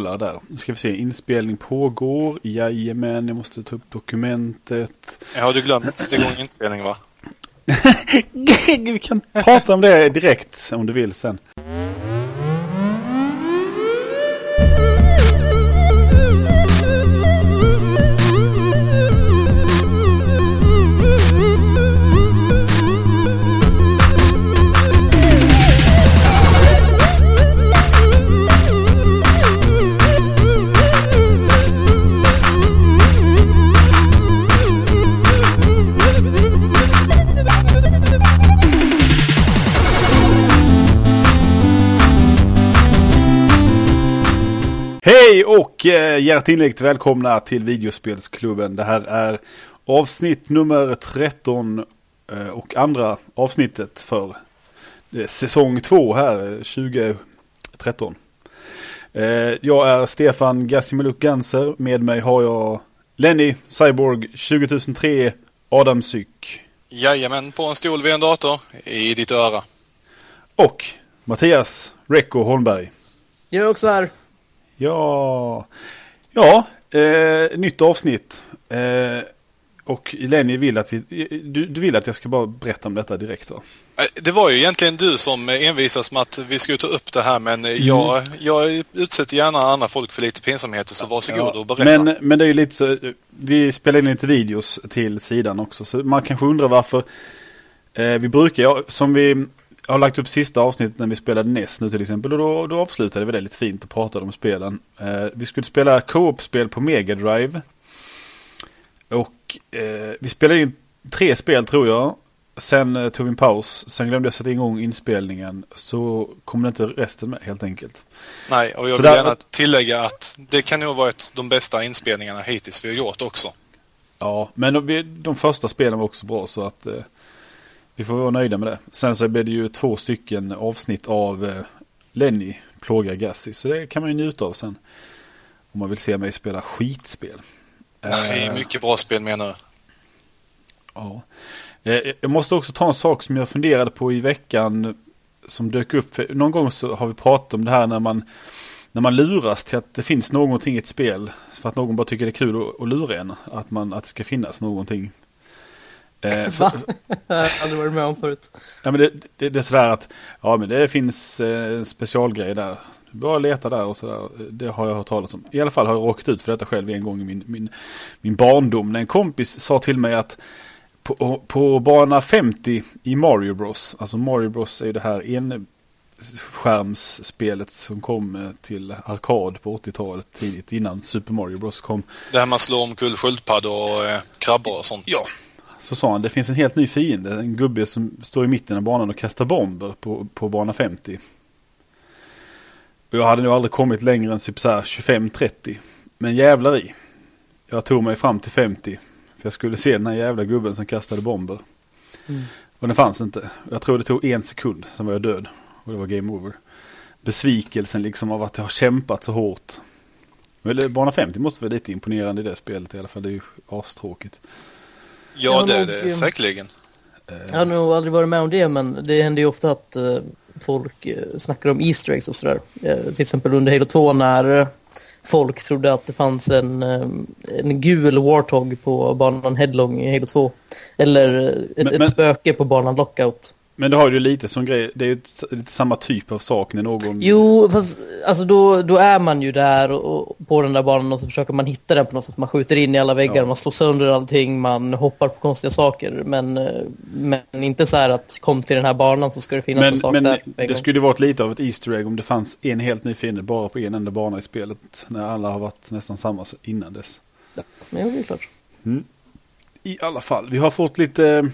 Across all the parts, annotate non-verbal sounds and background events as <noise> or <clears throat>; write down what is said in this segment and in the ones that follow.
kollar där. Nu ska vi se, inspelning pågår. Jajamän, jag måste ta upp dokumentet. Ja, har du glömt igång inspelningen va? <laughs> vi kan prata om det direkt om du vill sen. och eh, hjärtinligt välkomna till Videospelsklubben. Det här är avsnitt nummer 13 eh, och andra avsnittet för eh, säsong 2 här 2013. Eh, eh, jag är Stefan Gassimeluk Ganser. Med mig har jag Lenny Cyborg 20003 Adam Syk. Jajamän, på en stol vid en dator i ditt öra. Och Mattias Recko Holmberg. Jag är också här. Ja, ja eh, nytt avsnitt. Eh, och Lenny vill att vi, du, du, vill att jag ska bara berätta om detta direkt va? Eh, det var ju egentligen du som envisas med att vi skulle ta upp det här men mm. jag, jag utsätter gärna andra folk för lite pinsamheter så varsågod ja, och berätta. Men, men det är ju lite så, vi spelar in lite videos till sidan också så man kanske undrar varför eh, vi brukar, som vi jag har lagt upp sista avsnittet när vi spelade NES nu till exempel och då, då avslutade vi det lite fint och pratade om spelen. Eh, vi skulle spela co-op-spel på Mega Drive. Och eh, vi spelade in tre spel tror jag. Sen eh, tog vi en paus. Sen glömde jag sätta igång inspelningen. Så kom det inte resten med helt enkelt. Nej, och jag vill där... gärna tillägga att det kan nog vara de bästa inspelningarna hittills vi har gjort också. Ja, men de, de första spelen var också bra så att... Vi får vara nöjda med det. Sen så blir det ju två stycken avsnitt av eh, Lenny plågar Gassi. Så det kan man ju njuta av sen. Om man vill se mig spela skitspel. Nej, eh, mycket bra spel menar du? Ja. Eh, jag måste också ta en sak som jag funderade på i veckan. Som dök upp. För någon gång så har vi pratat om det här när man när man luras till att det finns någonting i ett spel. För att någon bara tycker det är kul att, att lura en. Att, man, att det ska finnas någonting. Eh, för, <laughs> jag hade varit med om förut. Ja, men det, det, det, är sådär att ja, men det finns eh, en specialgrej där. Bara leta där och sådär. Det har jag hört talas om. I alla fall har jag råkat ut för detta själv en gång i min, min, min barndom. När en kompis sa till mig att på, på bana 50 i Mario Bros. Alltså Mario Bros är ju det här en skärmsspelet som kom eh, till arkad på 80-talet tidigt innan Super Mario Bros kom. Det här man slår omkull sköldpaddor och eh, krabbor och sånt. Ja, så sa han det finns en helt ny fiende. En gubbe som står i mitten av banan och kastar bomber på, på bana 50. Och jag hade nog aldrig kommit längre än typ 25-30. Men jävlar i. Jag tog mig fram till 50. För jag skulle se den här jävla gubben som kastade bomber. Mm. Och den fanns inte. Jag tror det tog en sekund, sen var jag död. Och det var game over. Besvikelsen liksom av att jag har kämpat så hårt. Men bana 50 måste vara lite imponerande i det spelet i alla fall. Det är ju astråkigt. Ja, det är det nog, säkerligen. Jag har nog aldrig varit med om det, men det händer ju ofta att uh, folk uh, snackar om Easter eggs och sådär. Uh, till exempel under Halo 2 när folk trodde att det fanns en, en gul Warthog på banan Headlong i Halo 2. Eller ett, men, ett spöke på banan Lockout. Men det har ju lite som grej, det är ju lite samma typ av sak när någon... Jo, fast alltså då, då är man ju där och, och, på den där banan och så försöker man hitta den på något sätt. Man skjuter in i alla väggar, ja. man slår sönder allting, man hoppar på konstiga saker. Men, men inte så här att kom till den här banan så ska det finnas men, en sak men där. Men det skulle varit lite av ett Easter egg om det fanns en helt ny fiende bara på en enda bana i spelet. När alla har varit nästan samma innan dess. Ja, men det är klart. Mm. I alla fall, vi har fått lite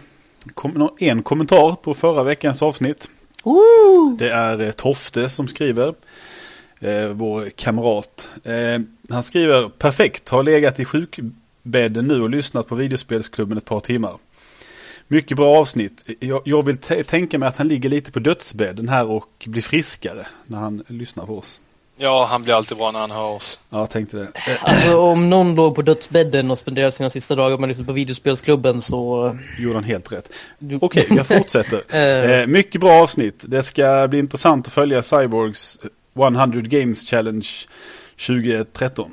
en kommentar på förra veckans avsnitt. Woo! Det är eh, Tofte som skriver. Eh, vår kamrat. Eh, han skriver perfekt, har legat i sjukbädden nu och lyssnat på videospelsklubben ett par timmar. Mycket bra avsnitt. Jag, jag vill tänka mig att han ligger lite på dödsbädden här och blir friskare när han lyssnar på oss. Ja, han blir alltid bra när han hör oss. Ja, jag tänkte det. Alltså om någon låg på dödsbädden och spenderade sina sista dagar med liksom på videospelsklubben så... Gjorde han helt rätt. Du... Okej, jag fortsätter. <laughs> Eh. eh, mycket bra avsnitt. Det ska bli intressant att följa Cyborgs 100 Games Challenge 2013.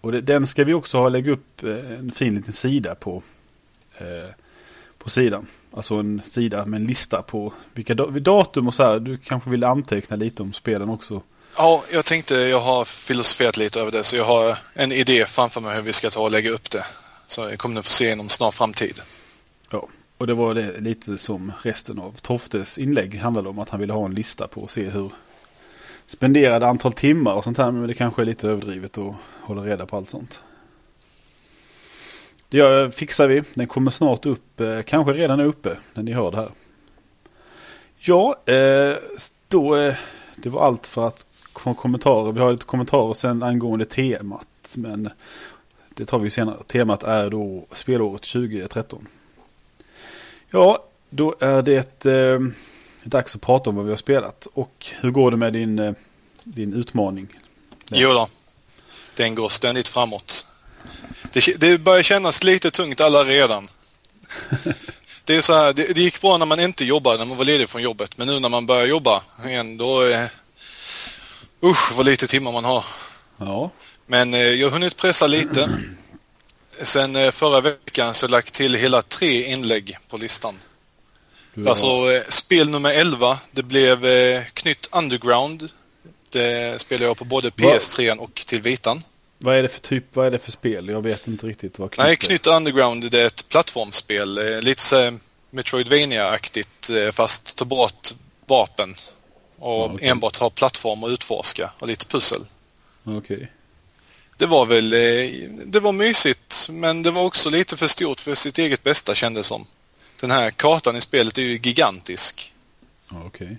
Och det, den ska vi också ha lägga upp eh, en fin liten sida på. Eh, på sidan. Alltså en sida med en lista på vilka datum och så här. Du kanske vill anteckna lite om spelen också. Ja, jag tänkte, jag har filosoferat lite över det så jag har en idé framför mig hur vi ska ta och lägga upp det. Så jag kommer ni få se inom snar framtid. Ja, och det var det lite som resten av Toftes inlägg handlade om att han ville ha en lista på och se hur spenderade antal timmar och sånt här. Men det kanske är lite överdrivet att hålla reda på allt sånt. Det fixar vi. Den kommer snart upp. Eh, kanske redan är uppe när ni hör det här. Ja, eh, då, eh, det var allt för att kommentarer. Vi har lite kommentarer sen angående temat. Men det tar vi senare. Temat är då spelåret 2013. Ja, då är det eh, dags att prata om vad vi har spelat. Och hur går det med din, eh, din utmaning? Jo då. Den går ständigt framåt. Det, det börjar kännas lite tungt alla redan. <laughs> det är så här, det, det, gick bra när man inte jobbade, när man var ledig från jobbet. Men nu när man börjar jobba igen, då. Usch, vad lite timmar man har. Ja. Men eh, jag har hunnit pressa lite. Sen eh, förra veckan så lagt till hela tre inlägg på listan. Ja. Alltså eh, spel nummer 11, det blev eh, Knytt Underground. Det spelar jag på både PS3 och till Vitan. Vad är det för typ, vad är det för spel? Jag vet inte riktigt vad Knytt Nej, Knytt Underground det är ett plattformsspel. Lite så Metroidvania-aktigt fast ta bort vapen. Och okay. enbart ha plattform att utforska och lite pussel. Okej. Okay. Det var väl, eh, det var mysigt men det var också lite för stort för sitt eget bästa kändes som. Den här kartan i spelet är ju gigantisk. Okej. Okay.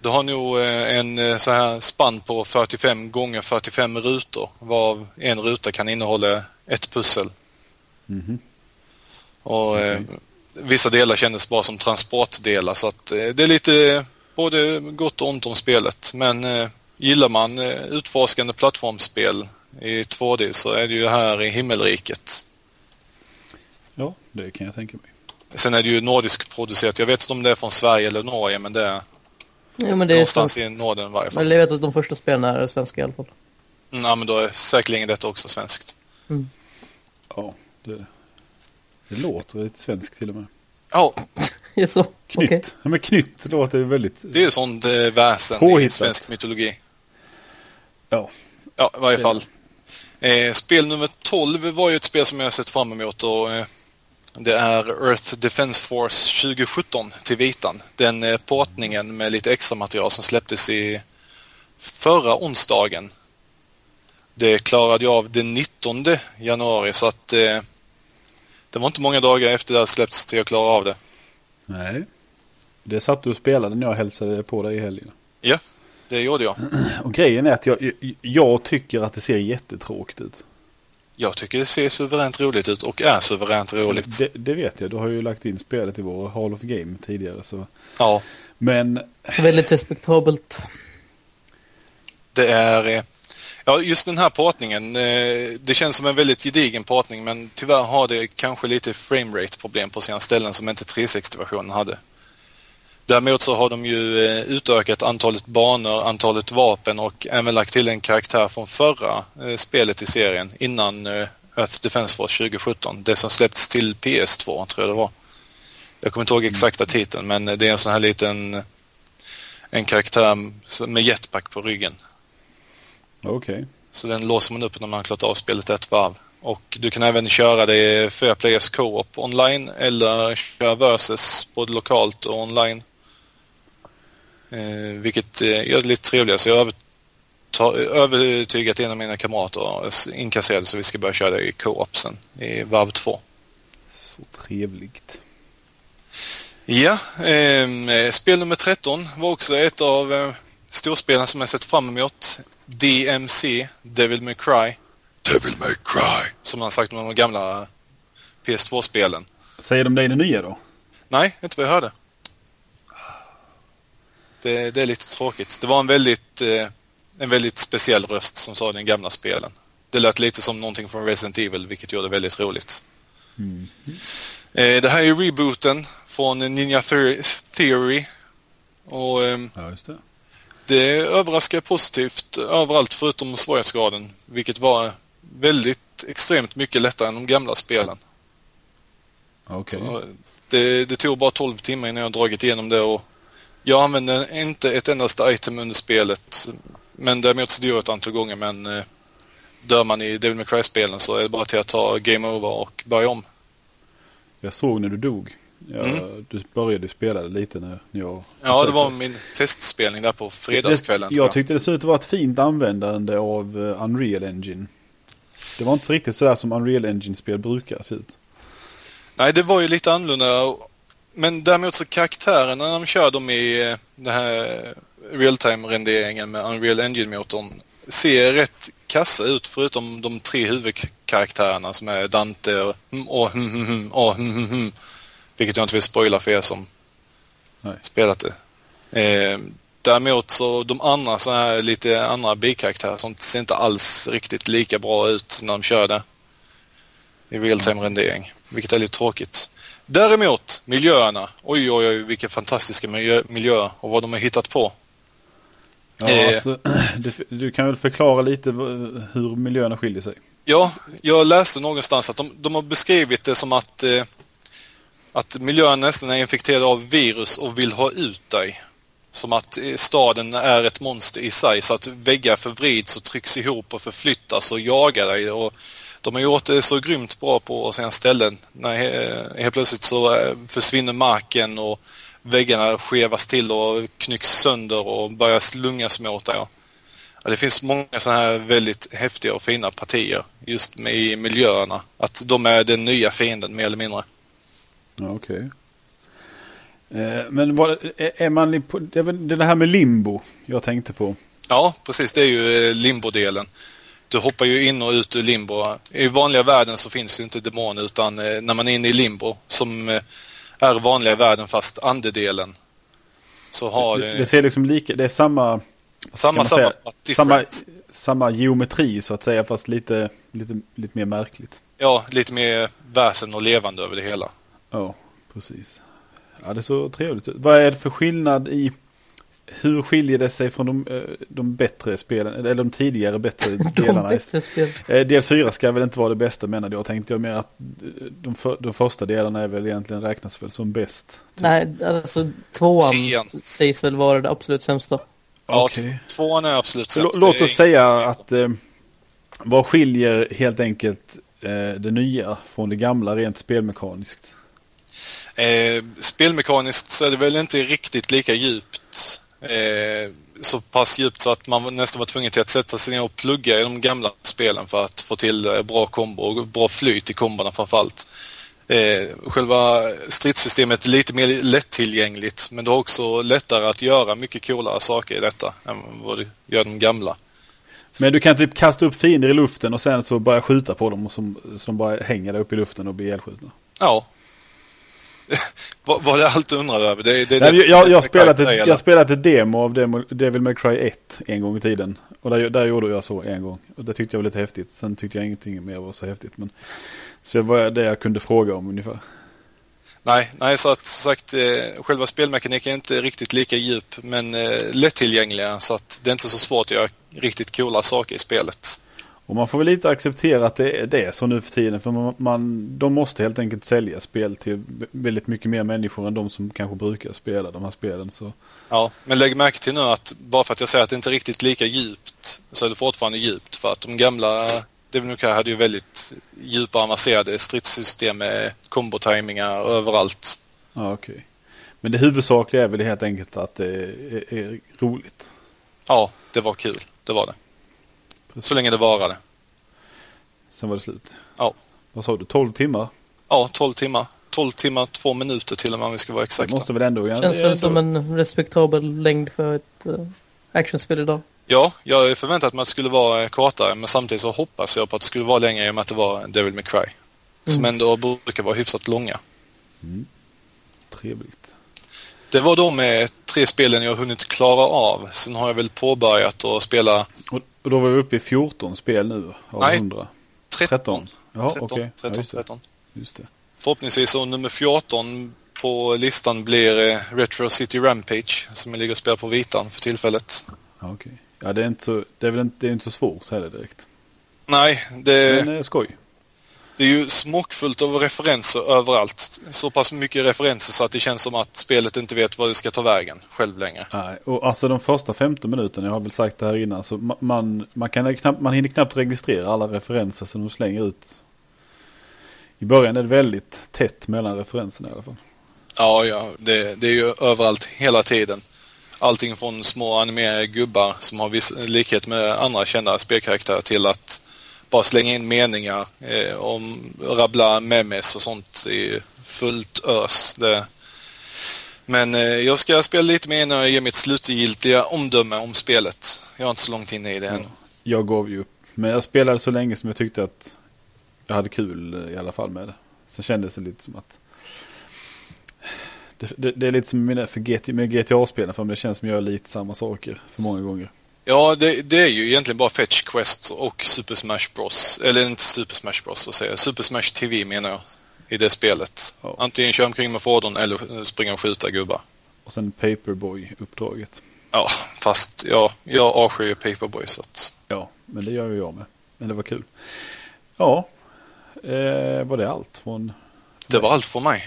Du har nog eh, en eh, så här spann på 45 gånger 45 rutor. Varav en ruta kan innehålla ett pussel. Mm -hmm. Och okay. vissa delar kändes bara som transportdelar så att det är lite både gott och ont om spelet. Men eh, gillar man eh, utforskande plattformsspel i 2D så är det ju här i himmelriket. Ja, det kan jag tänka mig. Sen är det ju nordisk producerat. Jag vet inte om det är från Sverige eller Norge men det är Ja, men det Någonstans är i Norden i varje fall. Men jag vet att de första spelen är svenska i alla fall. Mm, ja, men då är säkerligen detta också svenskt. Mm. Ja, det, det låter lite svenskt till och med. Ja. <laughs> ja, så. Knytt. Okay. Ja, men knytt låter väldigt... Det är sånt eh, väsen påhittat. i svensk mytologi. Ja. Ja, i varje fall. Eh, spel nummer 12 var ju ett spel som jag har sett fram emot och eh, det är Earth Defense Force 2017 till vitan. Den eh, portningen med lite extra material som släpptes i förra onsdagen. Det klarade jag av den 19 januari så att eh, det var inte många dagar efter det släppts till jag klarade av det. Nej. Det satt du och spelade när jag hälsade på dig i helgen. Ja, det gjorde jag. <clears throat> Och grejen är att jag, jag tycker att det ser jättetråkigt ut. Jag tycker det ser suveränt roligt ut och är suveränt roligt. Det, det, vet jag. Du har ju lagt in spelet i vår Hall of Game tidigare. Så. Ja. Men... Väldigt respektabelt. Det är... Ja, just den här partningen. Eh, det känns som en väldigt gedigen partning men tyvärr har det kanske lite framerate problem på sina ställen som inte 360-versionen hade. Däremot så har de ju eh, utökat antalet banor, antalet vapen och även lagt till en karaktär från förra eh, spelet i serien innan Earth Defense Force 2017. Det som släppts till PS2 tror jag det var. Jag kommer inte ihåg exakta titeln men det är en sån här liten en karaktär med jetpack på ryggen. Okej. Okay. Så den låser man upp när man har klarat av spelet ett varv. Och du kan även köra det för players co-op online eller köra versus både lokalt och online. Eh, vilket eh, gör det lite trevligare. Så jag har övertygat en av mina kamrater inkasserade så vi ska börja köra det i co-op sen i varv två. Så trevligt. Ja, eh, spel nummer 13 var också ett av eh, storspelen som jag sett fram emot. DMC, Devil May Cry. Devil May Cry. Som man sagt om de gamla PS2-spelen. Säger de det i det nya då? Nej, inte vad jag hörde. Det, det är lite tråkigt. Det var en väldigt, eh, en väldigt speciell röst som sa den gamla spelen. Det lät lite som någonting från Resident Evil, vilket gjorde det väldigt roligt. Mm. Eh, det här är rebooten från Ninja Theory. Och, ja, just det. Det överraskar positivt överallt förutom svårighetsgraden. Vilket var väldigt extremt mycket lättare än de gamla spelen. Okej. Så det, det tog bara 12 timmar innan jag dragit igenom det och jag använde inte ett endaste item under spelet. Men däremot så dör jag ett antal gånger men eh, dör man i Devil May Cry-spelen så är det bara till att ta game over och börja om. Jag såg när du dog. Jag, Mm. Du började spela lite när jag Ja, det var min testspelning där på fredagskvällen. Det, tror jag tyckte det såg ut att vara ett fint användande av eh, Unreal Engine. Det var inte riktigt sådär som Unreal Engine-spel brukar se ut. Nej, det var ju lite annorlunda. Men däremot så karaktärerna när de kör dem i eh, den här realtime-renderingen med Unreal Engine-motorn ser rätt kassa ut förutom de tre huvudkaraktärerna som är Dante och och och hm, hm. Vilket jag inte vill spoila för er som Nej. spelat det. Eh, däremot så de andra så här lite andra bikaraktärer som ser inte alls riktigt lika bra ut när de kör det i realtime-rendering. Vilket är lite tråkigt. Däremot miljöerna. Oj, oj, oj, vilka fantastiska miljö, miljöer och vad de har hittat på. Ja, Eh. alltså, <clears throat> du, du kan väl förklara lite hur miljöerna skiljer sig? Ja, jag läste någonstans att de, de har beskrivit det som att, eh, att miljön nästan är infekterad av virus och vill ha ut dig. Som att staden är ett monster i sig så att väggar förvrids och trycks ihop och förflyttas och jagar dig. Och de har gjort det så grymt bra på sina ställen. När helt plötsligt så eh, försvinner marken och väggarna skevas till och knycks sönder och börjar slungas mot dig. Ja, det finns många sådana här väldigt häftiga och fina partier just med i miljöerna. Att de är den nya fienden mer eller mindre. Okej. Eh, men vad, är, är man det är det här med limbo jag tänkte på. Ja, precis. Det är ju eh, limbo-delen. Du hoppar ju in och ut ur limbo. I vanliga världen så finns ju inte demoner utan eh, när man är inne i limbo som eh, är vanliga världen fast andedelen. Så har Det, det, det ser liksom lika, det är samma, samma, samma, samma, samma geometri så att säga fast lite, lite, lite mer märkligt. Ja, lite mer väsen och levande över det hela. Ja, precis. Ja, det är så trevligt ut. Vad är det för skillnad i hur skiljer det sig från de, eh, de bättre spelen, eller de tidigare bättre <laughs> De delarna? bästa spel. Eh, Del 4 ska väl inte vara det bästa menade jag. Tänkte jag mer att eh, de, för, de första delarna är väl egentligen räknas väl som bäst. typ. Nej, alltså tvåan Trean. sägs väl vara det absolut sämsta. Ja, t- tvåan är absolut sämst. lå- Låt oss säga att eh, vad skiljer helt enkelt eh, det nya från det gamla rent spelmekaniskt? Eh, spelmekaniskt så är det väl inte riktigt lika djupt. Eh, så pass djupt så att man nästan var tvungen till att sätta sig ner och plugga i de gamla spelen för att få till eh, bra kombo och bra flyt i kombona framförallt. Eh, själva stridssystemet är lite mer lättillgängligt men det är också lättare att göra mycket coolare saker i detta än vad det gör de gamla. Men du kan typ kasta upp fiender i luften och sen så börja skjuta på dem och som, de bara hänger där uppe i luften och blir ihjälskjutna. Ja. <laughs> vad det allt du undrar över. Det, det, Nej, det jag, har spelat ett, jag spelat ett demo av Demo, Devil May Cry 1 en gång i tiden. Och där, där gjorde jag så en gång. Och det tyckte jag var lite häftigt. Sen tyckte jag ingenting mer var så häftigt. Men, så det var det jag kunde fråga om ungefär. Nej, nej så att som sagt eh, själva spelmekaniken är inte riktigt lika djup men eh, lättillgängliga så att det är inte så svårt att göra riktigt coola saker i spelet. Och man får väl lite acceptera att det är det är så nu för tiden. För man, man, de måste helt enkelt sälja spel till väldigt mycket mer människor än de som kanske brukar spela de här spelen. Så Ja, men lägg märke till nu att bara för att jag säger att det inte är riktigt lika djupt så är det fortfarande djupt för att de gamla Devil hade ju väldigt djupa avancerade stridssystem med kombotajmingar överallt. ja, okej. Men det huvudsakliga är väl helt enkelt att det är, är roligt. Ja, det var kul. Det var det. Så länge det varade. Sen var det slut. Ja. Vad sa du? 12 timmar? Ja, 12 timmar. 12 timmar, 2 minuter till och med om vi ska vara Det exakta. måste väl ändå... Känns väl som en respektabel längd för ett uh, actionspel idag. Ja, jag har förväntat mig att det skulle vara kortare men samtidigt så hoppas jag på att det skulle vara längre i och med att det var Devil May Cry. Som Mm. ändå brukar vara hyfsat långa. Trevligt. Det var de med tre spelen jag hunnit klara av. Sen har jag väl påbörjat att spela Och, då var vi uppe i 14 spel nu av Nej, 100. 13. 13. Jaha, 13, okej. Ja, 13, just det. 13. Just det. Förhoppningsvis så nummer 14 på listan blir eh, Retro City Rampage som jag ligger och spelar på vitan för tillfället. Ja, okej. Ja, det är inte så, det är väl inte, det är inte så svårt heller direkt. Nej, det, Men eh, skoj. Det är ju smockfullt av referenser överallt. Så pass mycket referenser så att det känns som att spelet inte vet vad det ska ta vägen själv längre. Nej, och alltså de första 15 minuterna, jag har väl sagt det här innan, så ma- man, man, kan knappt, man hinner knappt registrera alla referenser som de slänger ut. I början är det väldigt tätt mellan referenserna i alla fall. Ja, ja, det, det är ju överallt hela tiden. Allting från små animerade gubbar som har viss likhet med andra kända spelkaraktärer till att bara slänga in meningar eh, om rabbla memes och sånt i fullt ös. Det. Men eh, jag ska spela lite mer innan jag ger mitt slutgiltiga omdöme om spelet. Jag är inte så långt inne i det än. Jag gav ju upp. Men jag spelade så länge som jag tyckte att jag hade kul eh, i alla fall med det. Så kändes det lite som att det, det, det är lite som med, GTA-spelen för mig. Det känns som att jag gör lite samma saker för många gånger. Ja, det, det är ju egentligen bara Fetch Quest och Super Smash Bros. Eller inte Super Smash Bros, vad säger jag? Super Smash TV menar jag. I det spelet. Ja. Antingen köra omkring med fordon eller springa och skjuta gubbar. Och sen Paperboy-uppdraget. Ja, fast ja, jag avskyr ju Paperboy så att... Ja, men det gör ju jag med. Men det var kul. Ja, eh, var det allt från... Det var allt för mig.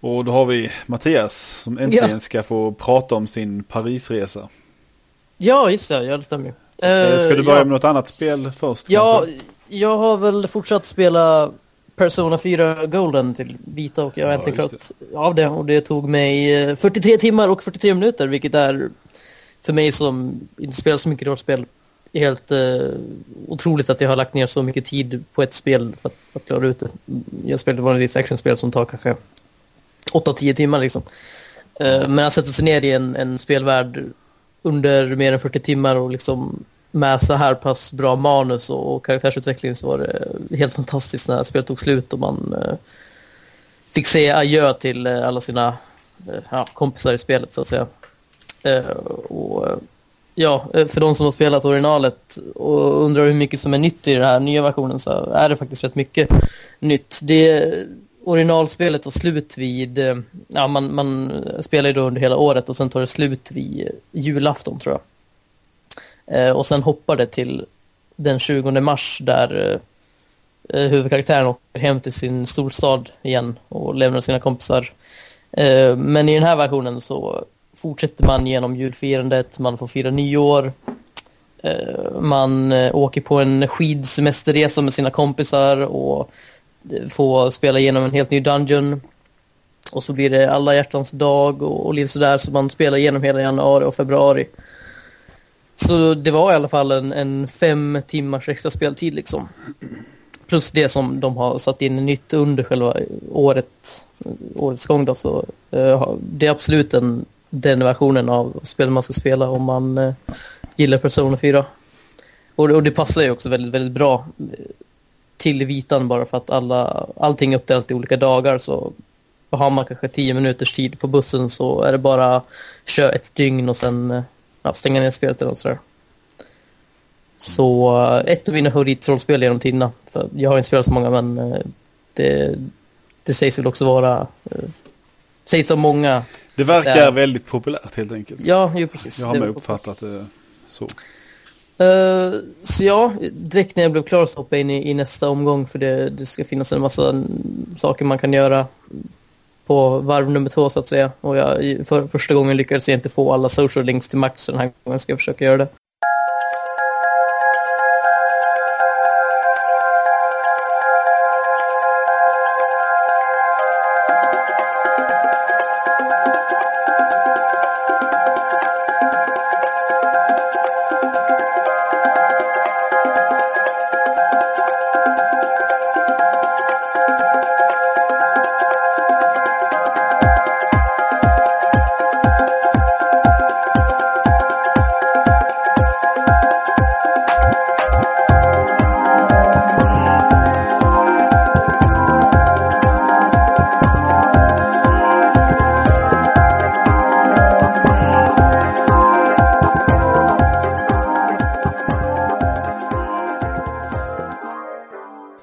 Och då har vi Mattias som äntligen Ja. ska få prata om sin Parisresa. Ja, just det. Ja, det stämmer. Eh, Eh, ska du börja ja. med något annat spel först? Ja, kanske? jag har väl fortsatt spela Persona 4 Golden till vita och jag har Ja, äntligen klarat av det. Och det tog mig eh, 43 timmar och 43 minuter, vilket är för mig som inte spelar så mycket rollspel helt eh, otroligt att jag har lagt ner så mycket tid på ett spel för att, att klara ut det. Jag spelar vanligtvis actionspel som tar kanske 8-10 timmar liksom. Eh, men att sätta sig ner i en, en spelvärld under mer än 40 timmar och liksom med så här pass bra manus och, och karaktärsutveckling så var det helt fantastiskt när spelet tog slut och man eh, fick säga adjö till eh, alla sina eh, ja, kompisar i spelet så att säga. Eh, och, eh, ja, eh, för de som har spelat originalet och undrar hur mycket som är nytt i den här nya versionen så är det faktiskt rätt mycket nytt. Det originalspelet tar slut vid, eh, ja man, man spelar ju då under hela året och sen tar det slut vid julafton tror jag. Eh, och sen hoppar det till den 20 mars där eh, eh, huvudkaraktären åker hem till sin storstad igen och lämnar sina kompisar. Eh, men i den här versionen så fortsätter man genom julfirandet, man får fira nyår. Eh, man åker på en skidsemesterresa med sina kompisar och få spela igenom en helt ny dungeon. Och så blir det alla hjärtans dag och, och lite sådär så man spelar igenom hela januari och februari. Så det var i alla fall en, en fem timmars extra speltid liksom. Plus det som de har satt in nytt under själva året, årets gång då. Så uh, det är absolut en, den versionen av spel man ska spela om man uh, gillar Persona 4. Och, det- och det passar ju också väldigt, väldigt bra eh, till vitan bara för att alla, allting är uppdelat i olika dagar så har man kanske 10 minuters tid på bussen så är det bara köra ett dygn och sen eh, ja, stänga ner spelet eller något sådär. Så eh, ett av mina favoritrollspel genom tiderna. För jag har inte spelat så många men eh, det, det sägs väl också vara, sägs av många. Det verkar Där. väldigt populärt helt enkelt. Ja, jo precis. Jag har Det med var- uppfattat det så. Eh, så ja, direkt när jag blev klar så hoppade jag in i, i nästa omgång för det, det ska finnas en massa saker man kan göra på varv nummer två så att säga. Och jag, för första gången lyckades jag inte få alla social links till max så den här gången ska jag försöka göra det.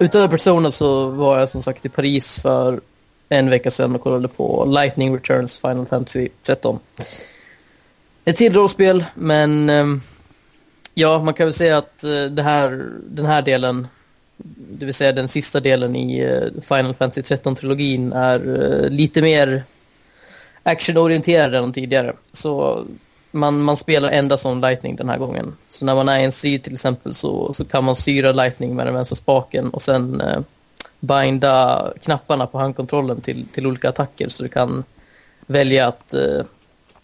Utöver Persona så var jag som sagt i Paris för en vecka sedan och kollade på Lightning Returns Final Fantasy 13. Ett till rollspel, men ehm, ja, man kan väl säga att eh, det här, den här delen, det vill säga den sista delen i eh, Final Fantasy 13-trilogin är eh, lite mer actionorienterad än de tidigare. Så man, man spelar endast som Lightning den här gången. Så när man är i en strid till exempel så, så kan man syra Lightning med den vänstra spaken och sen eh, binda knapparna på handkontrollen till, till olika attacker så du kan välja att eh,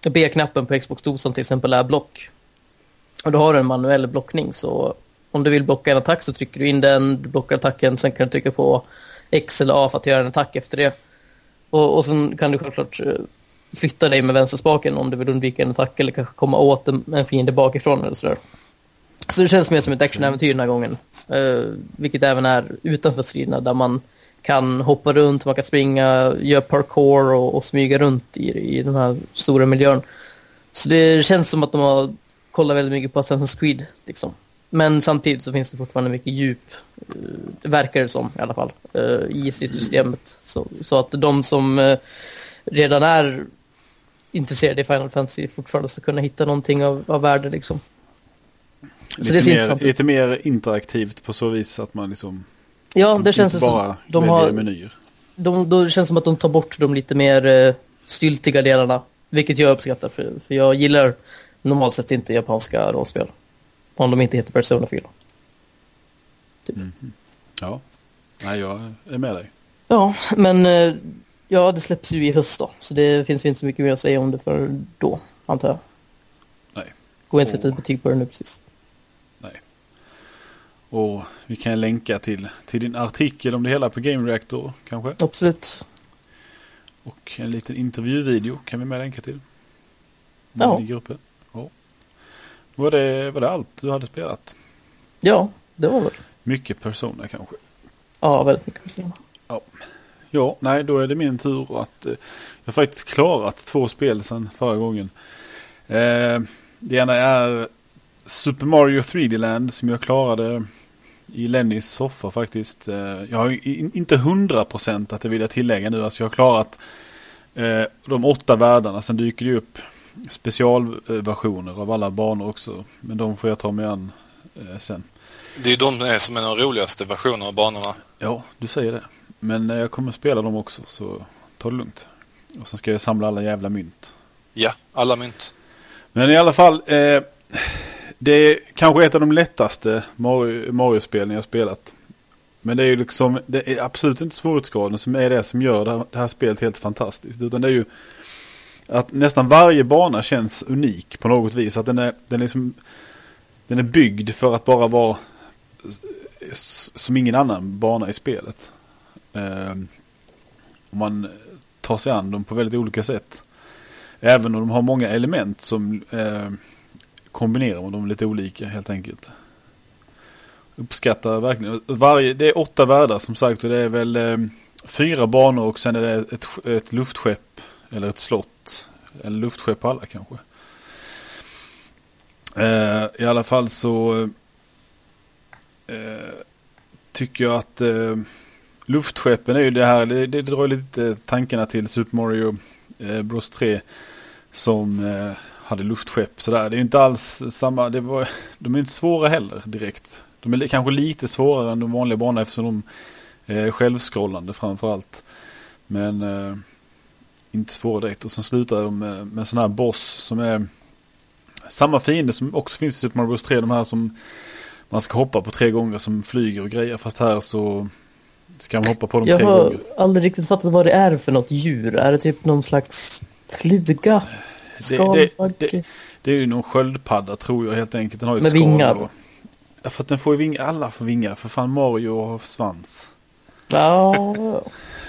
B-knappen på Xbox-dosan till exempel är block. Och då har du en manuell blockning så om du vill blocka en attack så trycker du in den, du blockar attacken, sen kan du trycka på X eller A för att göra en attack efter det. Och, och sen kan du självklart eh, flytta dig med vänsterspaken om du vill undvika en attack eller kanske komma åt en, fiende bakifrån eller sådär. Så det känns mer som ett actionäventyr den här gången. Uh, vilket även är utanför striderna där man kan hoppa runt, man kan springa, göra parkour och, och smyga runt i, i den här stora miljön. Så det känns som att de har kollat väldigt mycket på Assassin's Creed. Liksom. Men samtidigt så finns det fortfarande mycket djup, uh, verkar det som i alla fall, uh, i systemet. Så, så att de som uh, redan är intresserade i Final Fantasy fortfarande ska kunna hitta någonting av, av värde liksom. Så lite, det mer, lite mer interaktivt på så vis att man liksom Ja, det känns bara som de har, menyer. De, då känns som att de tar bort de lite mer uh, styltiga delarna. Vilket jag uppskattar för, för jag gillar normalt sett inte japanska rollspel. Om de inte heter Persona 4. Typ. Mm. Ja, Nej, jag är med dig. Ja, men uh, ja, det släpps ju i höst då. Så det finns inte så mycket mer att säga om det för då, antar jag. Nej. Går inte att sätta ett betyg på det nu precis. Och vi kan länka till, till din artikel om det hela på Game Reactor kanske. Absolut. Och en liten intervjuvideo kan vi med länka till. Ja. I gruppen. Ja. Var, det, var det allt du hade spelat? Ja, det var det. Mycket Persona kanske? Ja, väldigt mycket Persona. Ja. Ja, nej då är det min tur att eh, jag har faktiskt klarat två spel sedan förra gången. Eh, det ena är Super Mario 3D Land som jag klarade i Lennys soffa faktiskt. Eh, jag har inte hundra procent att det vill jag tillägga nu. Alltså jag har klarat eh, de åtta världarna. Sen dyker det upp specialversioner av alla banor också. Men de får jag ta mig an eh, sen. Det är de som är de roligaste versionerna av banorna. Ja, du säger det. Men jag kommer spela dem också så ta det lugnt. Och sen ska jag samla alla jävla mynt. Ja, alla mynt. Men i alla fall. Eh, det är kanske ett av de lättaste Mario-spelen jag spelat. Men det är ju liksom, det är absolut inte svårighetsgraden som är det som gör det här, det här, spelet helt fantastiskt. Utan det är ju att nästan varje bana känns unik på något vis. Att den är, den är, liksom, den är byggd för att bara vara som ingen annan bana i spelet. Eh, och man tar sig an dem på väldigt olika sätt. Även om de har många element som eh, kombinerar man dem lite olika helt enkelt. Uppskattar verkligen. Varje, det är åtta världar som sagt och det är väl eh, fyra banor och sen är det ett, ett luftskepp eller ett slott. Eller luftskepp på alla kanske. Eh, I alla fall så eh, tycker jag att eh, luftskeppen är ju det här, det, det drar lite tankarna till Super Mario eh, Bros 3 som eh, hade luftskepp sådär. Det är inte alls samma, det var, de är inte svåra heller direkt. De är kanske lite svårare än de vanliga banorna eftersom de är självskrollande framförallt. Men eh, inte svåra direkt. Och sen slutar de med, med sån här boss som är samma fiende som också finns i Super Mario Bros 3. De här som man ska hoppa på tre gånger som flyger och grejer. Fast här så ska man hoppa på dem Jag tre gånger. Jag har aldrig riktigt fattat vad det är för något djur. Är det typ någon slags fluga? Det, det, det, det, är ju någon sköldpadda tror jag helt enkelt. Den har ju Med vingar? Och, ja, för att den får ju vingar. Alla får vingar. För fan Mario har svans. Ja.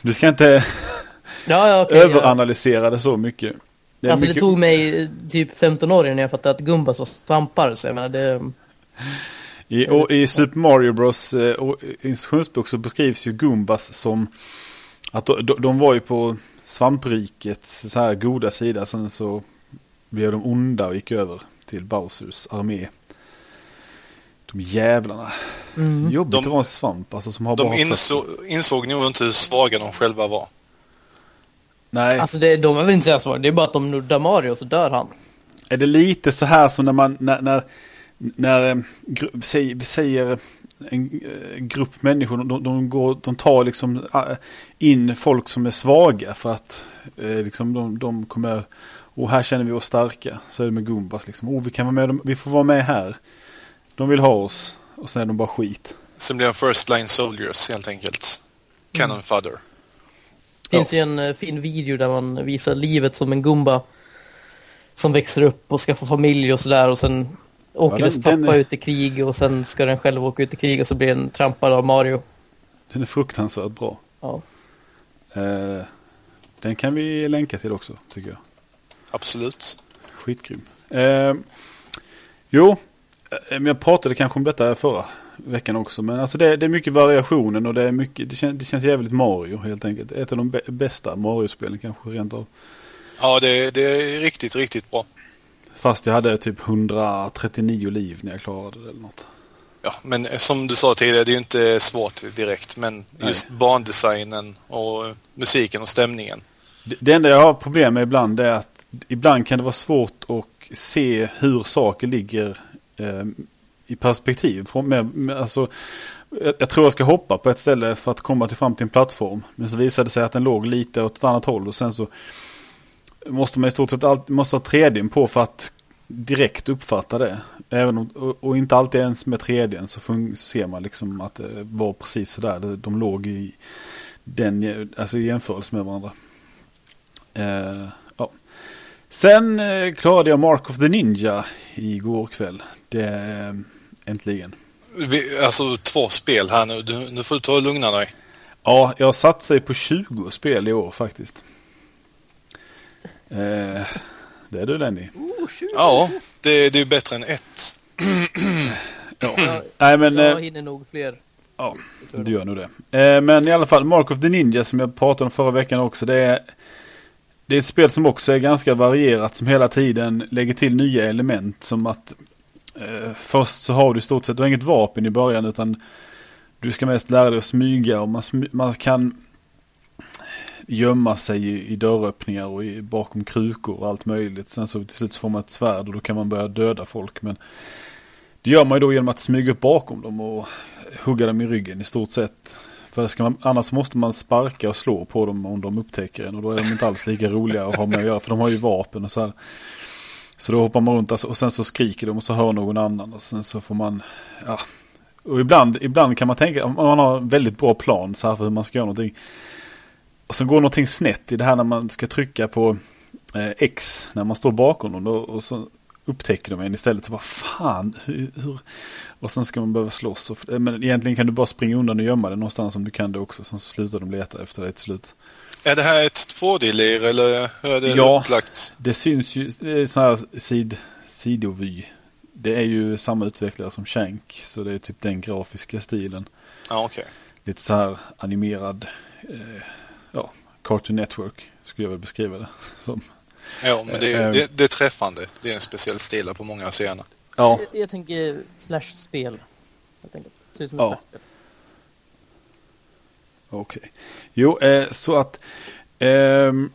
Du ska inte <laughs> ja, ja, okay, överanalysera det så mycket. Det alltså mycket... det tog mig eh, typ 15 år innan jag fattade att Gumbas var svampar. Så jag menar, det... I, och, I Super Mario Bros eh, instruktionsbok så beskrivs ju Gumbas som att de, de, var ju på svamprikets så här goda sida. Sen så blev de onda och gick över till Bowsers armé. De jävlarna. Mm. Jobbigt de, att vara en svamp alltså, som har De insåg, insåg nog inte hur svaga de själva var. Nej. Alltså det, de är väl inte så svåra, det är bara att de nuddar Mario så dör han. Är det lite så här som när man, när, när, när eh, vi säger en eh, grupp människor, de, de, går, de tar liksom eh, in folk som är svaga för att eh, liksom de, de kommer, och här känner vi oss starka. Så är det med Gumbas liksom, oh vi kan vara med, de- vi får vara med här. De vill ha oss och sen är de bara skit. Sen blir de first line soldiers helt enkelt. Cannon fodder. Det finns ju en eh, fin video där man visar livet som en Gumba som växer upp och ska få familj och sådär och sen åker den- dess pappa den är- ut i krig och sen ska den själv åka ut i krig och så blir den trampad av Mario. Den är fruktansvärt bra. Ja. Eh, den kan vi länka till också tycker jag. Absolut. Skitgrym. Eh, jo, eh, men jag pratade kanske om detta förra veckan också. Men alltså det, det är mycket variationen och det är mycket, det, kän, det känns jävligt Mario helt enkelt. Ett av de bä- bästa Mario-spelen kanske rent av. Ja, det, det är riktigt, riktigt bra. Fast jag hade typ 139 liv när jag klarade det eller något. Ja, men som du sa tidigare, det är ju inte svårt direkt. Men just bandesignen och musiken och stämningen. Det, det enda jag har problem med ibland är att ibland kan det vara svårt att se hur saker ligger eh, i perspektiv. Från, med, med, alltså, jag, jag tror jag ska hoppa på ett ställe för att komma till fram till en plattform. Men så visade det sig att den låg lite åt ett annat håll och sen så måste man i stort sett alltid, måste ha 3D på för att direkt uppfatta det. Även om, och, och inte alltid ens med 3D så ser man liksom att det var precis sådär. De, de låg i den, alltså i jämförelse med varandra. Eh, ja. Sen eh, klarade jag Mark of the Ninja igår kväll. Det eh, äntligen. Vi, alltså två spel här nu. Du, nu får du ta och lugna dig. Ja, jag har satt sig på 20 spel i år faktiskt. Eh, det är du Lenny. Ja, det, det är ju bättre än ett. Ja. Nej men, jag eh, hinner nog fler. ja, du gör nog det. Eh, men i alla fall, Mark of the Ninja som jag pratade om förra veckan också. Det är, det är ett spel som också är ganska varierat som hela tiden lägger till nya element. Som att eh, först så har du i stort sett, du har inget vapen i början utan du ska mest lära dig att smyga och man, smy, man kan gömma sig i, i dörröppningar och i, bakom krukor och allt möjligt. Sen så till slut så får man ett svärd och då kan man börja döda folk. Men det gör man ju då genom att smyga upp bakom dem och hugga dem i ryggen i stort sett. För ska man, annars måste man sparka och slå på dem om de upptäcker en och då är de inte alls lika roliga att ha med att göra för de har ju vapen och så här. Så då hoppar man runt och sen så skriker de och så hör någon annan och sen så får man, ja. Och ibland, ibland kan man tänka, om man har en väldigt bra plan så här för hur man ska göra någonting. Och så går någonting snett i det här när man ska trycka på eh, X när man står bakom dem då, och så upptäcker de en istället. Så bara fan, hur, hur? Och sen ska man behöva slåss. Och, men egentligen kan du bara springa undan och gömma det någonstans om du kan det också. Sen så slutar de leta efter dig till slut. Är det här ett 2D-lir eller hur är det Ja. upplagt? Det syns ju, sån här sid, sidovy. Det är ju samma utvecklare som Shank. Så det är typ den grafiska stilen. Ja, okej. Lite så här animerad, eh, ja, Cartoon Network skulle jag väl beskriva det <laughs> som. Ja, men det, Eh, är- det, det är träffande. Det är en speciell stil på många scener. Ja, Jag, jag tänker flashspel. Ser ut som Ja. Okej. Jo, eh, så att... ehm,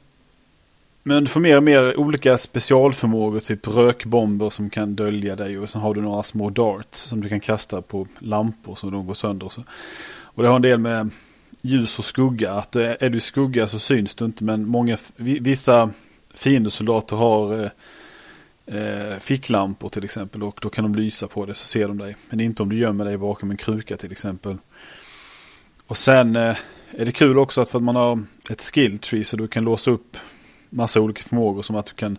men du får mer och mer olika specialförmågor, typ rökbomber som kan dölja dig och sen har du några små darts som du kan kasta på lampor så de går sönder. Och, så. och det har en del med ljus och skugga, att är du i skugga så syns du inte men många, vissa fiendesoldater har eh, eh, ficklampor till exempel och då kan de lysa på det så ser de dig. Men inte om du gömmer dig bakom en kruka till exempel. Och sen eh, är det kul också att för att man har ett skill tree så du kan låsa upp massa olika förmågor som att du kan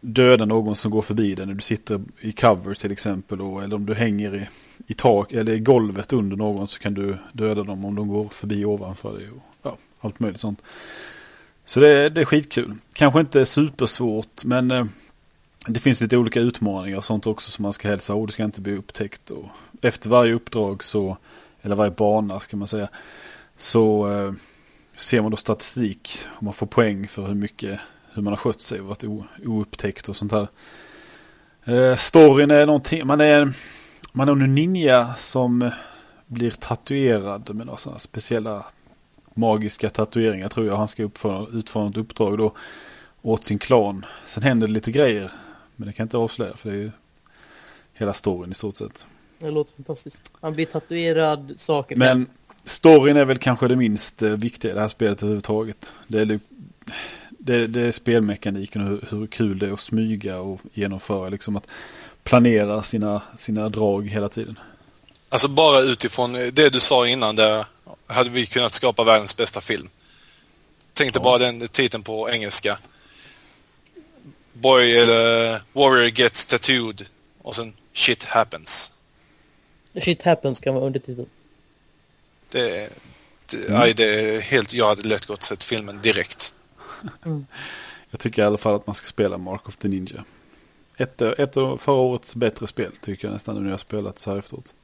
döda någon som går förbi dig när du sitter i cover till exempel. Och, eller om du hänger i, i tak eller i golvet under någon så kan du döda dem om de går förbi ovanför dig. Och, ja, allt möjligt sånt. Så det, det är skitkul. Kanske inte supersvårt men eh, det finns lite olika utmaningar och sånt också som man ska hälsa. Och du ska inte bli upptäckt. Och efter varje uppdrag så eller varje bana ska man säga, så eh, ser man då statistik och man får poäng för hur mycket, hur man har skött sig och varit o, oupptäckt och sånt här. Eh, storyn är någonting, man är, man är en ninja som blir tatuerad med några sådana speciella magiska tatueringar tror jag han ska uppföra, utföra ett uppdrag då åt sin klan. Sen händer det lite grejer. Men det kan jag inte avslöja för det är ju hela storyn i stort sett. Det låter fantastiskt. Han blir tatuerad, saker. Men storyn är väl kanske det minst eh, viktiga i det här spelet överhuvudtaget. Det är, det, det är spelmekaniken och hur, hur kul det är att smyga och genomföra. Liksom att planera sina, sina drag hela tiden. Alltså bara utifrån det du sa innan där hade vi kunnat skapa världens bästa film. Tänk dig ja. bara den titeln på engelska. Boy eller Warrior gets tattooed och sen Shit happens. Shit happens kan vara undertiteln. Det, det, mm. aj, det är helt, jag hade lätt gått sett filmen direkt. Mm. <laughs> Jag tycker i alla fall att man ska spela Mark of the Ninja. Ett, ett av förra årets bättre spel tycker jag nästan nu när jag har spelat så här efteråt.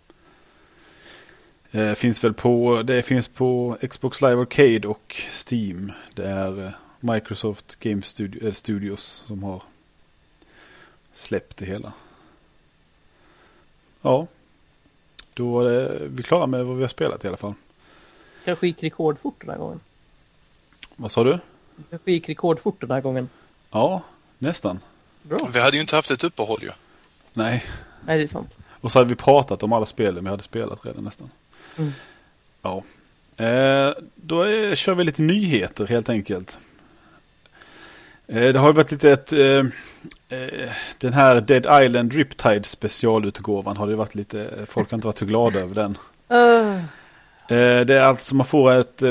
Eh, finns väl på, det finns på Xbox Live Arcade och Steam. Det är eh, Microsoft Game Studio, äh, Studios som har släppt det hela. Ja, då är vi klara med vad vi har spelat i alla fall. Kanske gick rekordfort den här gången. Vad sa du? Kanske gick rekordfort den här gången. Ja, nästan. Bra. Vi hade ju inte haft ett uppehåll ju. Nej. Nej, det är sant. Och så hade vi pratat om alla spelen vi hade spelat redan nästan. Mm. Ja. Eh, då är, kör vi lite nyheter helt enkelt. Eh, det har varit lite ett... Eh, den här Dead Island Riptide specialutgåvan har det varit lite... Folk har inte varit så glada över den. Uh. <laughs> det är alltså man får ett...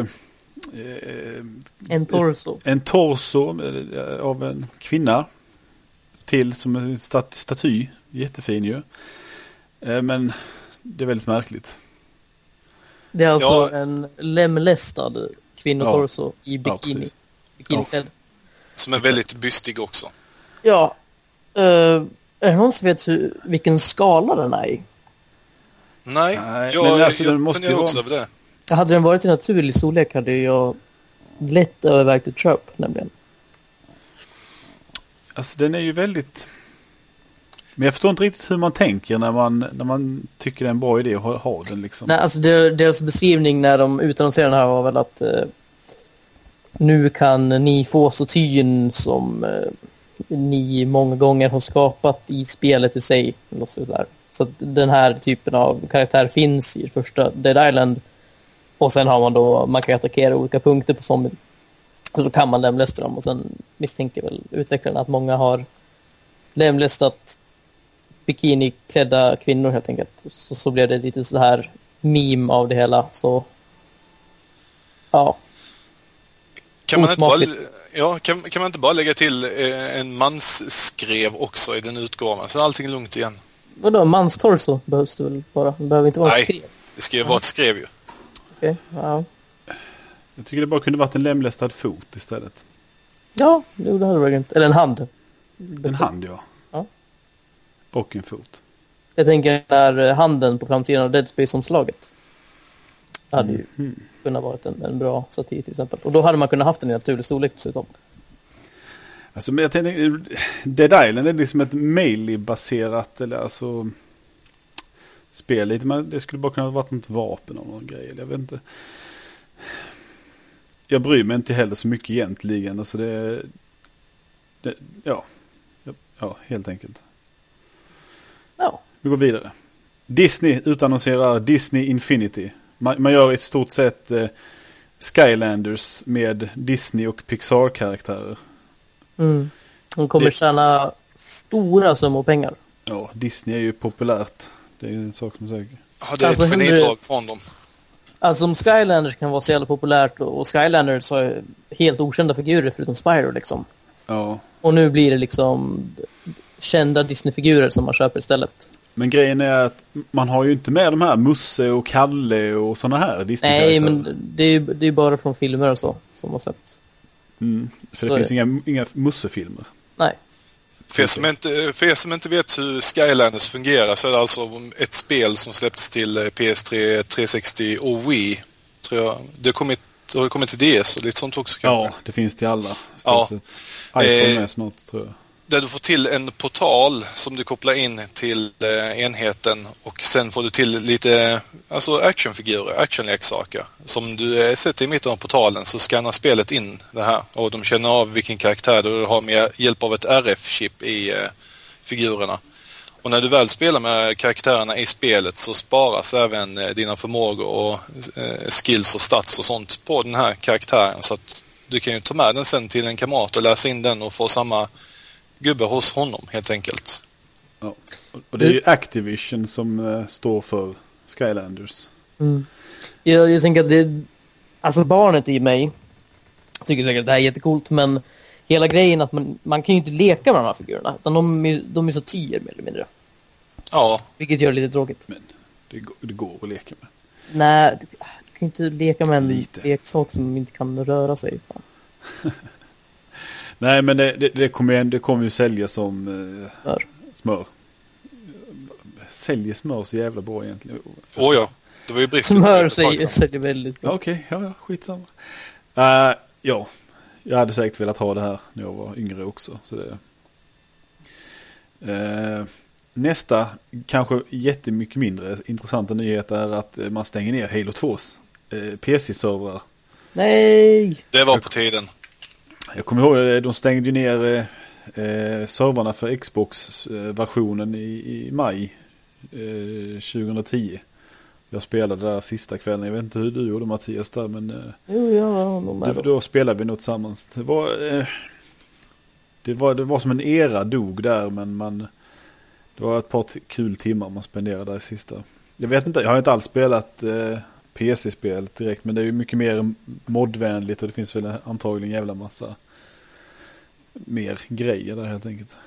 en torso. Ett, en torso av en kvinna. Till som en stat staty. Jättefin ju. men det är väldigt märkligt. Det är alltså ja. en lemlästad kvinnotorso ja. i bikini. Ja, Bikiniklädd. Som är väldigt bystig också. Ja. Uh, är det någon som vet hur, vilken skala den är i? Nej, Nej jag, men alltså, jag, den måste funderar också över det. Hade den varit i naturlig storlek hade jag lätt övervägt ett köp nämligen. Alltså den är ju väldigt... Men jag förstår inte riktigt hur man tänker när man, när man tycker det är en bra idé att ha, ha den. Liksom. Nej, alltså deras beskrivning när de utannonserade den här var väl att eh, nu kan ni få statyn som eh, ni många gånger har skapat i spelet i sig. Så, att den här typen av karaktär finns i första Dead Island. Och sen har man då, man kan attackera olika punkter på zombien. Så då kan man lemlästa dem och sen misstänker väl utvecklarna att många har lemlästat bikiniklädda kvinnor helt enkelt. Så, så blev det lite så här meme av det hela. Så ja. Kan man, inte bara, ja, kan, kan man inte bara lägga till eh, en mansskrev också i den utgåvan så är allting lugnt igen? Vadå, manstorso behövs det väl bara? Det behöver inte vara Nej, ett skrev. det ska ju vara ett skrev ju. Okej, okay, ja. Jag tycker det bara kunde varit en lemlästad fot istället. Ja, jo, det hade varit grymt. Eller en hand. En hand, ja. ja. Och en fot. Jag tänker när handen på framtiden av Dead Space-omslaget. Hade ju mm. kunnat vara en, en bra satir till exempel. Och då hade man kunnat haft den i naturlig storlek dessutom. Alltså, men jag tänkte, Dead Island är liksom ett melee-baserat, eller alltså spel lite. Men det skulle bara kunna vara något vapen av någon grej. Jag vet inte. Jag bryr mig inte heller så mycket egentligen. Alltså det, det ja, ja, helt enkelt. Ja. Vi går vidare. Disney utannonserar Disney Infinity. Man, man gör i stort sett eh, Skylanders med Disney och Pixar-karaktärer. Mm. De kommer det... tjäna stora summor pengar. Ja, Disney är ju populärt. Det är en sak som är säker. Ja, det är alltså, ett genidrag från dem. Alltså om Skylanders kan vara så jävla populärt och Skylanders har helt okända figurer förutom Spyro liksom. Ja. Och nu blir det liksom kända Disney-figurer som man köper istället. Men grejen är att man har ju inte med de här Musse och Kalle och sådana här disney Nej, men det är ju det är bara från filmer och så som har sett. Mm, för det så finns inga, inga Musse-filmer. Nej. För er, som inte, för er som inte vet hur Skylanders fungerar så är det alltså ett spel som släpptes till eh, PS3, 360 och Wii. Tror jag. Det har kommit, har det kommit till DS och lite sånt också kanske? Ja, det finns till alla. Ja. iPhone eh, är snart tror jag där du får till en portal som du kopplar in till eh, enheten och sen får du till lite alltså actionfigurer, actionleksaker. Som du eh, sätter i mitten av portalen så skannar spelet in det här och de känner av vilken karaktär du har med hjälp av ett RF-chip i eh, figurerna. Och när du väl spelar med karaktärerna i spelet så sparas även eh, dina förmågor och eh, skills och stats och sånt på den här karaktären. Så att du kan ju ta med den sen till en kamrat och läsa in den och få samma gubbe hos honom helt enkelt. Ja. Och det är ju Activision som uh, står för Skylanders. Mm. Jag, jag tänker att det, alltså barnet i mig tycker säkert att det här är jättecoolt men hela grejen att man, man kan ju inte leka med de här figurerna utan de, är, de är så tyr mer eller mindre. Ja. Vilket gör det lite tråkigt. Men det, det går att leka med. Nej, du, du kan ju inte leka med en lite. leksak som inte kan röra sig. <laughs> Nej, men det, det, det kommer det kommer ju sälja som eh, smör. smör. Säljer smör så jävla bra egentligen. Åh oh, ja, det var ju brist Smör säljer väldigt bra. Okej, okay, ja, ja, skitsamma. Uh, ja, jag hade säkert velat ha det här när jag var yngre också. Så det, uh, nästa, kanske jättemycket mindre intressanta nyhet är att man stänger ner Halo 2s uh, PC-servrar. Nej! Det var på tiden. Jag kommer ihåg att de stängde ner eh, servrarna för Xbox-versionen i, i maj eh, 2010. Jag spelade där sista kvällen. Jag vet inte hur du gjorde Mattias där men... Eh, jo, jag var med då. då spelade vi något tillsammans. Det var, eh, det var, det var som en era dog där men man... Det var ett par kul timmar man spenderade där i sista. Jag vet inte, jag har inte alls spelat eh, PC-spel direkt. Men det är ju mycket mer modvänligt och det finns väl antagligen jävla massa mer grejer där helt enkelt.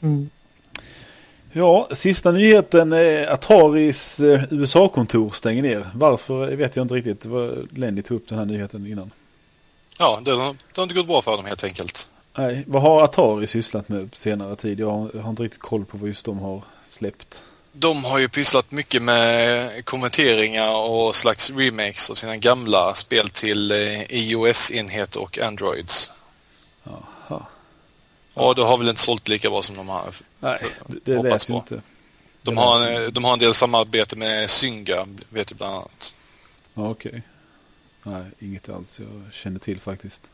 Mm. Ja, sista nyheten är Ataris eh, USA-kontor stänger ner. Varför vet jag inte riktigt. Lenny tog upp den här nyheten innan. Ja, det har, det har inte gått bra för dem helt enkelt. Nej, vad har Atari sysslat med på senare tid? Jag har, jag har inte riktigt koll på vad just de har släppt. De har ju pysslat mycket med kommenteringar och slags remakes av sina gamla spel till eh, iOS-enheter och Androids. Jaha. Ja, det har väl inte sålt lika bra som de har Nej, det, lät på. inte. De har, de har en del samarbete med Synga, vet du bland annat. Ja, okej. Okay. Nej, inget alls jag känner till faktiskt.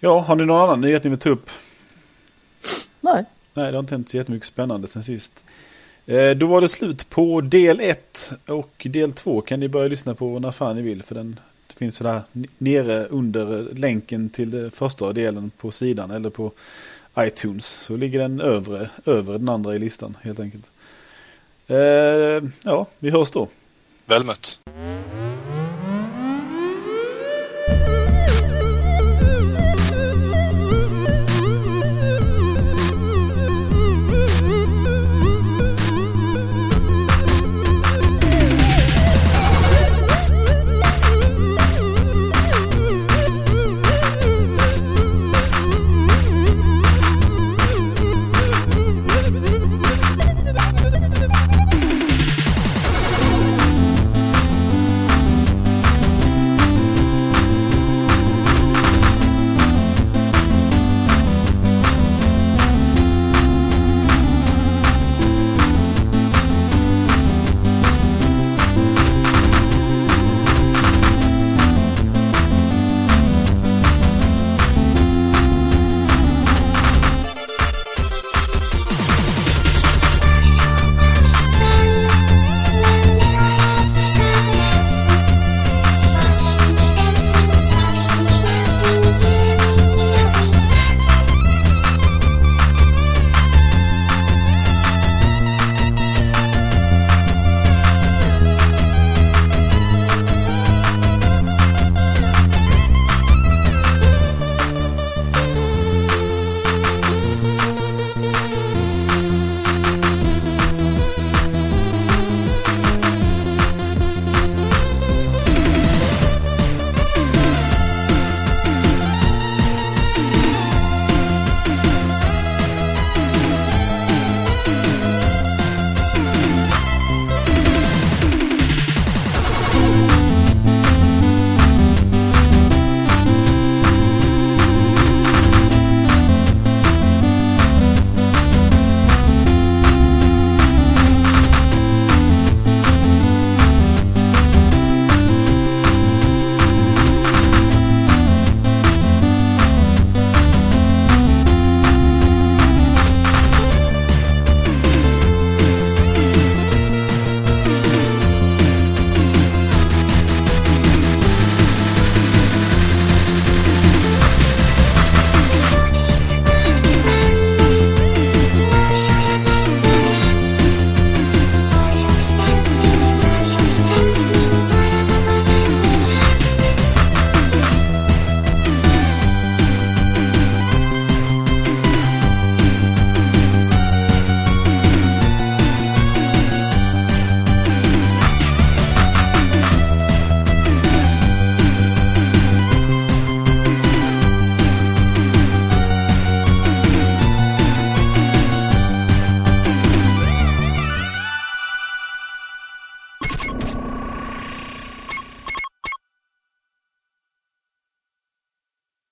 Ja, har ni någon annan nyhet ni vill ta upp? Nej. Nej, det har inte hänt så jättemycket spännande sen sist. Eh, då var det slut på del 1 och del 2 kan ni börja lyssna på när fan ni vill. För den finns där nere under länken till den första delen på sidan eller på iTunes. Så ligger den övre, över den andra i listan helt enkelt. Eh, ja, vi hörs då. Väl mött.